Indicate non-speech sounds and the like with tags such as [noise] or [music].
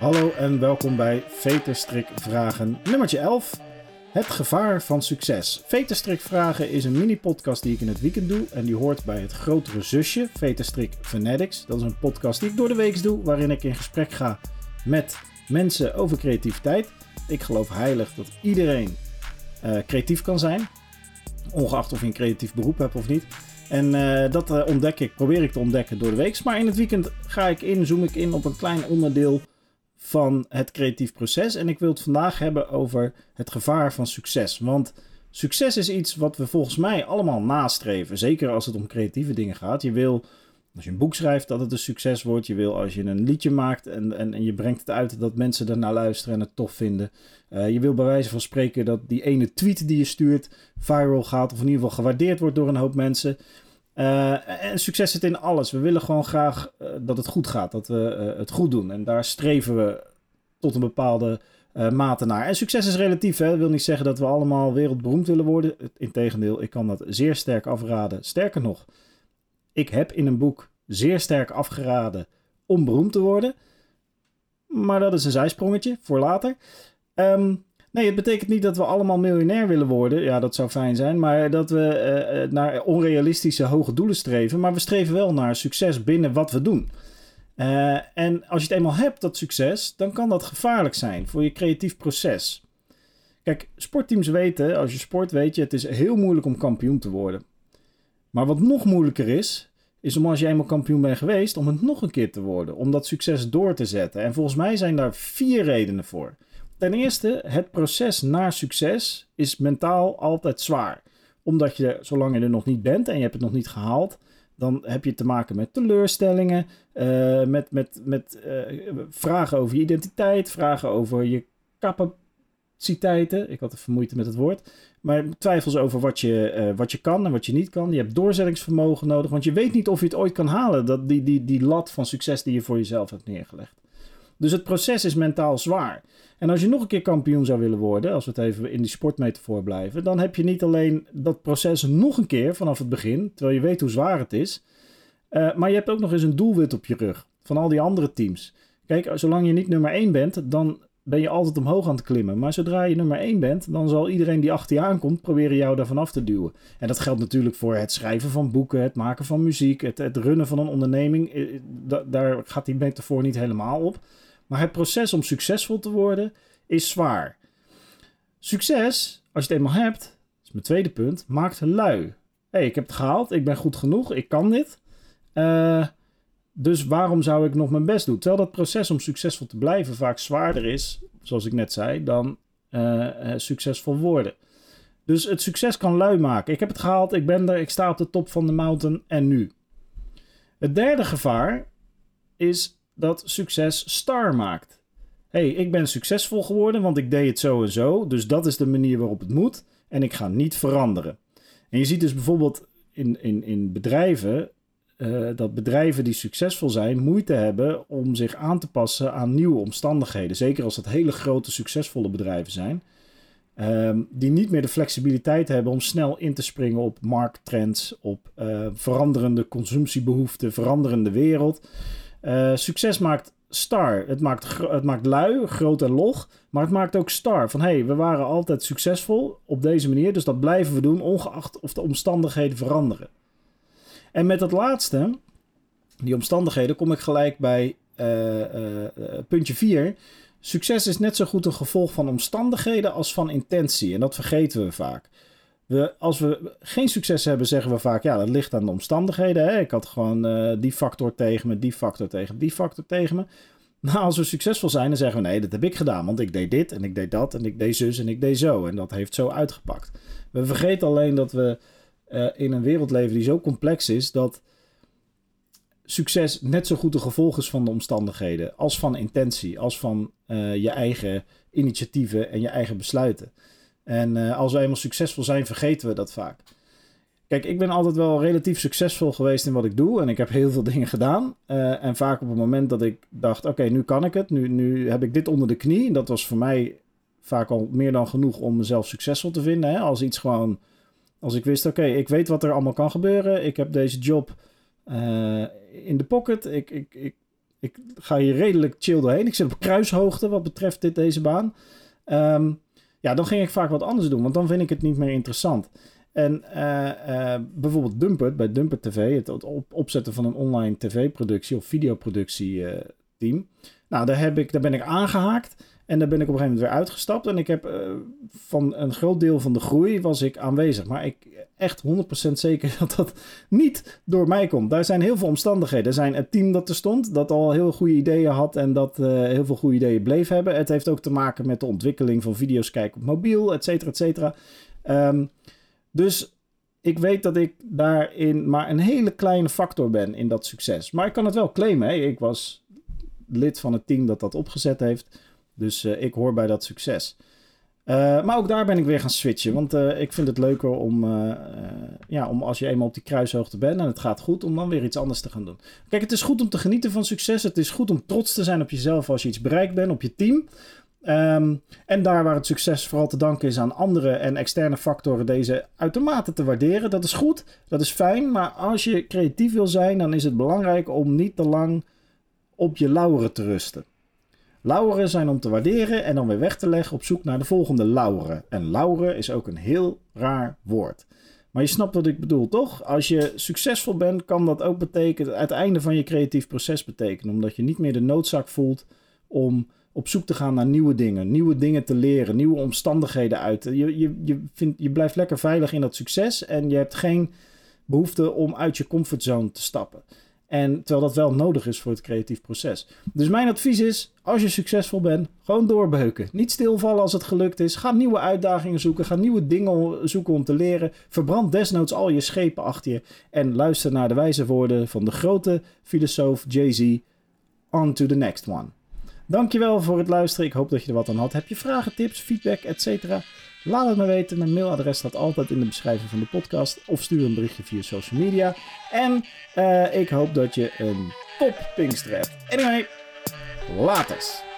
Hallo en welkom bij Veterstrik Vragen nummertje 11. Het gevaar van succes. Veterstrik Vragen is een mini-podcast die ik in het weekend doe. En die hoort bij het grotere zusje, Veterstrik Fanatics. Dat is een podcast die ik door de week doe, waarin ik in gesprek ga met mensen over creativiteit. Ik geloof heilig dat iedereen uh, creatief kan zijn. Ongeacht of je een creatief beroep hebt of niet. En uh, dat uh, ontdek ik, probeer ik te ontdekken door de week. Maar in het weekend ga ik in, zoom ik in op een klein onderdeel van het creatief proces. En ik wil het vandaag hebben over het gevaar van succes. Want succes is iets wat we volgens mij allemaal nastreven. Zeker als het om creatieve dingen gaat. Je wil, als je een boek schrijft, dat het een succes wordt. Je wil als je een liedje maakt en, en, en je brengt het uit dat mensen ernaar luisteren en het tof vinden. Uh, je wil bij wijze van spreken dat die ene tweet die je stuurt viral gaat. Of in ieder geval gewaardeerd wordt door een hoop mensen. Uh, en succes zit in alles. We willen gewoon graag uh, dat het goed gaat, dat we uh, het goed doen. En daar streven we tot een bepaalde mate naar. En succes is relatief. Hè? Dat wil niet zeggen dat we allemaal wereldberoemd willen worden. Integendeel, ik kan dat zeer sterk afraden. Sterker nog, ik heb in een boek zeer sterk afgeraden om beroemd te worden. Maar dat is een zijsprongetje voor later. Um, Nee, het betekent niet dat we allemaal miljonair willen worden. Ja, dat zou fijn zijn. Maar dat we uh, naar onrealistische hoge doelen streven. Maar we streven wel naar succes binnen wat we doen. Uh, en als je het eenmaal hebt, dat succes, dan kan dat gevaarlijk zijn voor je creatief proces. Kijk, sportteams weten, als je sport weet je, het is heel moeilijk om kampioen te worden. Maar wat nog moeilijker is, is om als je eenmaal kampioen bent geweest, om het nog een keer te worden. Om dat succes door te zetten. En volgens mij zijn daar vier redenen voor. Ten eerste, het proces naar succes is mentaal altijd zwaar. Omdat je, zolang je er nog niet bent en je hebt het nog niet gehaald, dan heb je te maken met teleurstellingen, uh, met, met, met uh, vragen over je identiteit, vragen over je capaciteiten. Ik had even moeite met het woord. Maar twijfels over wat je, uh, wat je kan en wat je niet kan. Je hebt doorzettingsvermogen nodig, want je weet niet of je het ooit kan halen. Dat, die, die, die lat van succes die je voor jezelf hebt neergelegd. Dus het proces is mentaal zwaar. En als je nog een keer kampioen zou willen worden, als we het even in die sportmetafoor blijven, dan heb je niet alleen dat proces nog een keer vanaf het begin, terwijl je weet hoe zwaar het is, uh, maar je hebt ook nog eens een doelwit op je rug van al die andere teams. Kijk, zolang je niet nummer 1 bent, dan ben je altijd omhoog aan het klimmen. Maar zodra je nummer 1 bent, dan zal iedereen die achter je aankomt proberen jou daarvan af te duwen. En dat geldt natuurlijk voor het schrijven van boeken, het maken van muziek, het, het runnen van een onderneming. Eh, daar gaat die metafoor niet helemaal op. Maar het proces om succesvol te worden is zwaar. Succes, als je het eenmaal hebt, dat is mijn tweede punt, maakt lui. Hey, ik heb het gehaald, ik ben goed genoeg, ik kan dit. Uh, dus waarom zou ik nog mijn best doen? Terwijl dat proces om succesvol te blijven vaak zwaarder is, zoals ik net zei, dan uh, uh, succesvol worden. Dus het succes kan lui maken. Ik heb het gehaald, ik ben er, ik sta op de top van de mountain en nu. Het derde gevaar is dat succes star maakt. hey, ik ben succesvol geworden, want ik deed het zo en zo. Dus dat is de manier waarop het moet. En ik ga niet veranderen. En je ziet dus bijvoorbeeld in, in, in bedrijven uh, dat bedrijven die succesvol zijn moeite hebben om zich aan te passen aan nieuwe omstandigheden. Zeker als dat hele grote, succesvolle bedrijven zijn. Um, die niet meer de flexibiliteit hebben om snel in te springen op markttrends, op uh, veranderende consumptiebehoeften, veranderende wereld. Uh, succes maakt star. Het maakt, het maakt lui, groot en log. Maar het maakt ook star. Van hé, hey, we waren altijd succesvol op deze manier. Dus dat blijven we doen, ongeacht of de omstandigheden veranderen. En met dat laatste, die omstandigheden, kom ik gelijk bij uh, uh, puntje 4. Succes is net zo goed een gevolg van omstandigheden als van intentie. En dat vergeten we vaak. Als we geen succes hebben, zeggen we vaak, ja, dat ligt aan de omstandigheden. Hè? Ik had gewoon uh, die factor tegen me, die factor tegen die factor tegen me. Maar als we succesvol zijn, dan zeggen we, nee, dat heb ik gedaan. Want ik deed dit en ik deed dat en ik deed zus en ik deed zo. En dat heeft zo uitgepakt. We vergeten alleen dat we uh, in een wereld leven die zo complex is, dat succes net zo goed een gevolg is van de omstandigheden. Als van intentie, als van uh, je eigen initiatieven en je eigen besluiten. En uh, als we eenmaal succesvol zijn, vergeten we dat vaak. Kijk, ik ben altijd wel relatief succesvol geweest in wat ik doe. En ik heb heel veel [laughs] dingen gedaan. Uh, en vaak op het moment dat ik dacht: oké, nu kan ik het. Nu, nu heb ik dit onder de knie. Dat was voor mij vaak al meer dan genoeg om mezelf succesvol te vinden. Hè? Als iets gewoon. Als ik wist: oké, ik weet wat er allemaal kan gebeuren. Ik heb deze job uh, in de pocket. Ik, ik, ik ik ga hier redelijk chill doorheen. Ik zit op kruishoogte wat betreft dit, deze baan. Ehm, ja, dan ging ik vaak wat anders doen, want dan vind ik het niet meer interessant. En uh, uh, bijvoorbeeld Dumpert, bij Dumpert TV, het opzetten van een online tv-productie of videoproductie uh, team. Nou, daar, heb ik, daar ben ik aangehaakt. En daar ben ik op een gegeven moment weer uitgestapt. En ik heb uh, van een groot deel van de groei was ik aanwezig. Maar ik echt 100% zeker [laughs] dat dat niet door mij komt. Daar zijn heel veel omstandigheden. Er zijn het team dat er stond, dat al heel goede ideeën had en dat uh, heel veel goede ideeën bleef hebben. Het heeft ook te maken met de ontwikkeling van video's kijken op mobiel, et cetera, et cetera. Um, dus ik weet dat ik daarin maar een hele kleine factor ben in dat succes. Maar ik kan het wel claimen. Hè? Ik was lid van het team dat dat opgezet heeft. Dus uh, ik hoor bij dat succes. Uh, maar ook daar ben ik weer gaan switchen. Want uh, ik vind het leuker om, ja, om als je eenmaal op die kruishoogte bent en het gaat goed, om dan weer iets anders te gaan doen. Kijk, het is goed om te genieten van succes. Het is goed om trots te zijn op jezelf als je iets bereikt bent, op je team. Um, en daar waar het succes vooral te danken is aan andere en externe factoren, deze uitermate te waarderen. Dat is goed, dat is fijn. Maar als je creatief wil zijn, dan is het belangrijk om niet te lang op je lauweren te rusten. Lauweren zijn om te waarderen en dan weer weg te leggen op zoek naar de volgende lauweren. En lauweren is ook een heel raar woord. Maar je snapt wat ik bedoel, toch? Als je succesvol bent, kan dat ook betekenen, het einde van je creatief proces betekenen. Omdat je niet meer de noodzaak voelt om op zoek te gaan naar nieuwe dingen, nieuwe dingen te leren, nieuwe omstandigheden uit. Je, je, je, vindt, je blijft lekker veilig in dat succes en je hebt geen behoefte om uit je comfortzone te stappen. En terwijl dat wel nodig is voor het creatief proces. Dus mijn advies is, als je succesvol bent, gewoon doorbeuken. Niet stilvallen als het gelukt is. Ga nieuwe uitdagingen zoeken. Ga nieuwe dingen zoeken om te leren. Verbrand desnoods al je schepen achter je. En luister naar de wijze woorden van de grote filosoof Jay-Z. On to the next one. Dankjewel voor het luisteren. Ik hoop dat je er wat aan had. Heb je vragen, tips, feedback, etc. Laat het me weten. Mijn mailadres staat altijd in de beschrijving van de podcast. Of stuur een berichtje via social media. En uh, ik hoop dat je een top Pinkster hebt. Anyway, laters.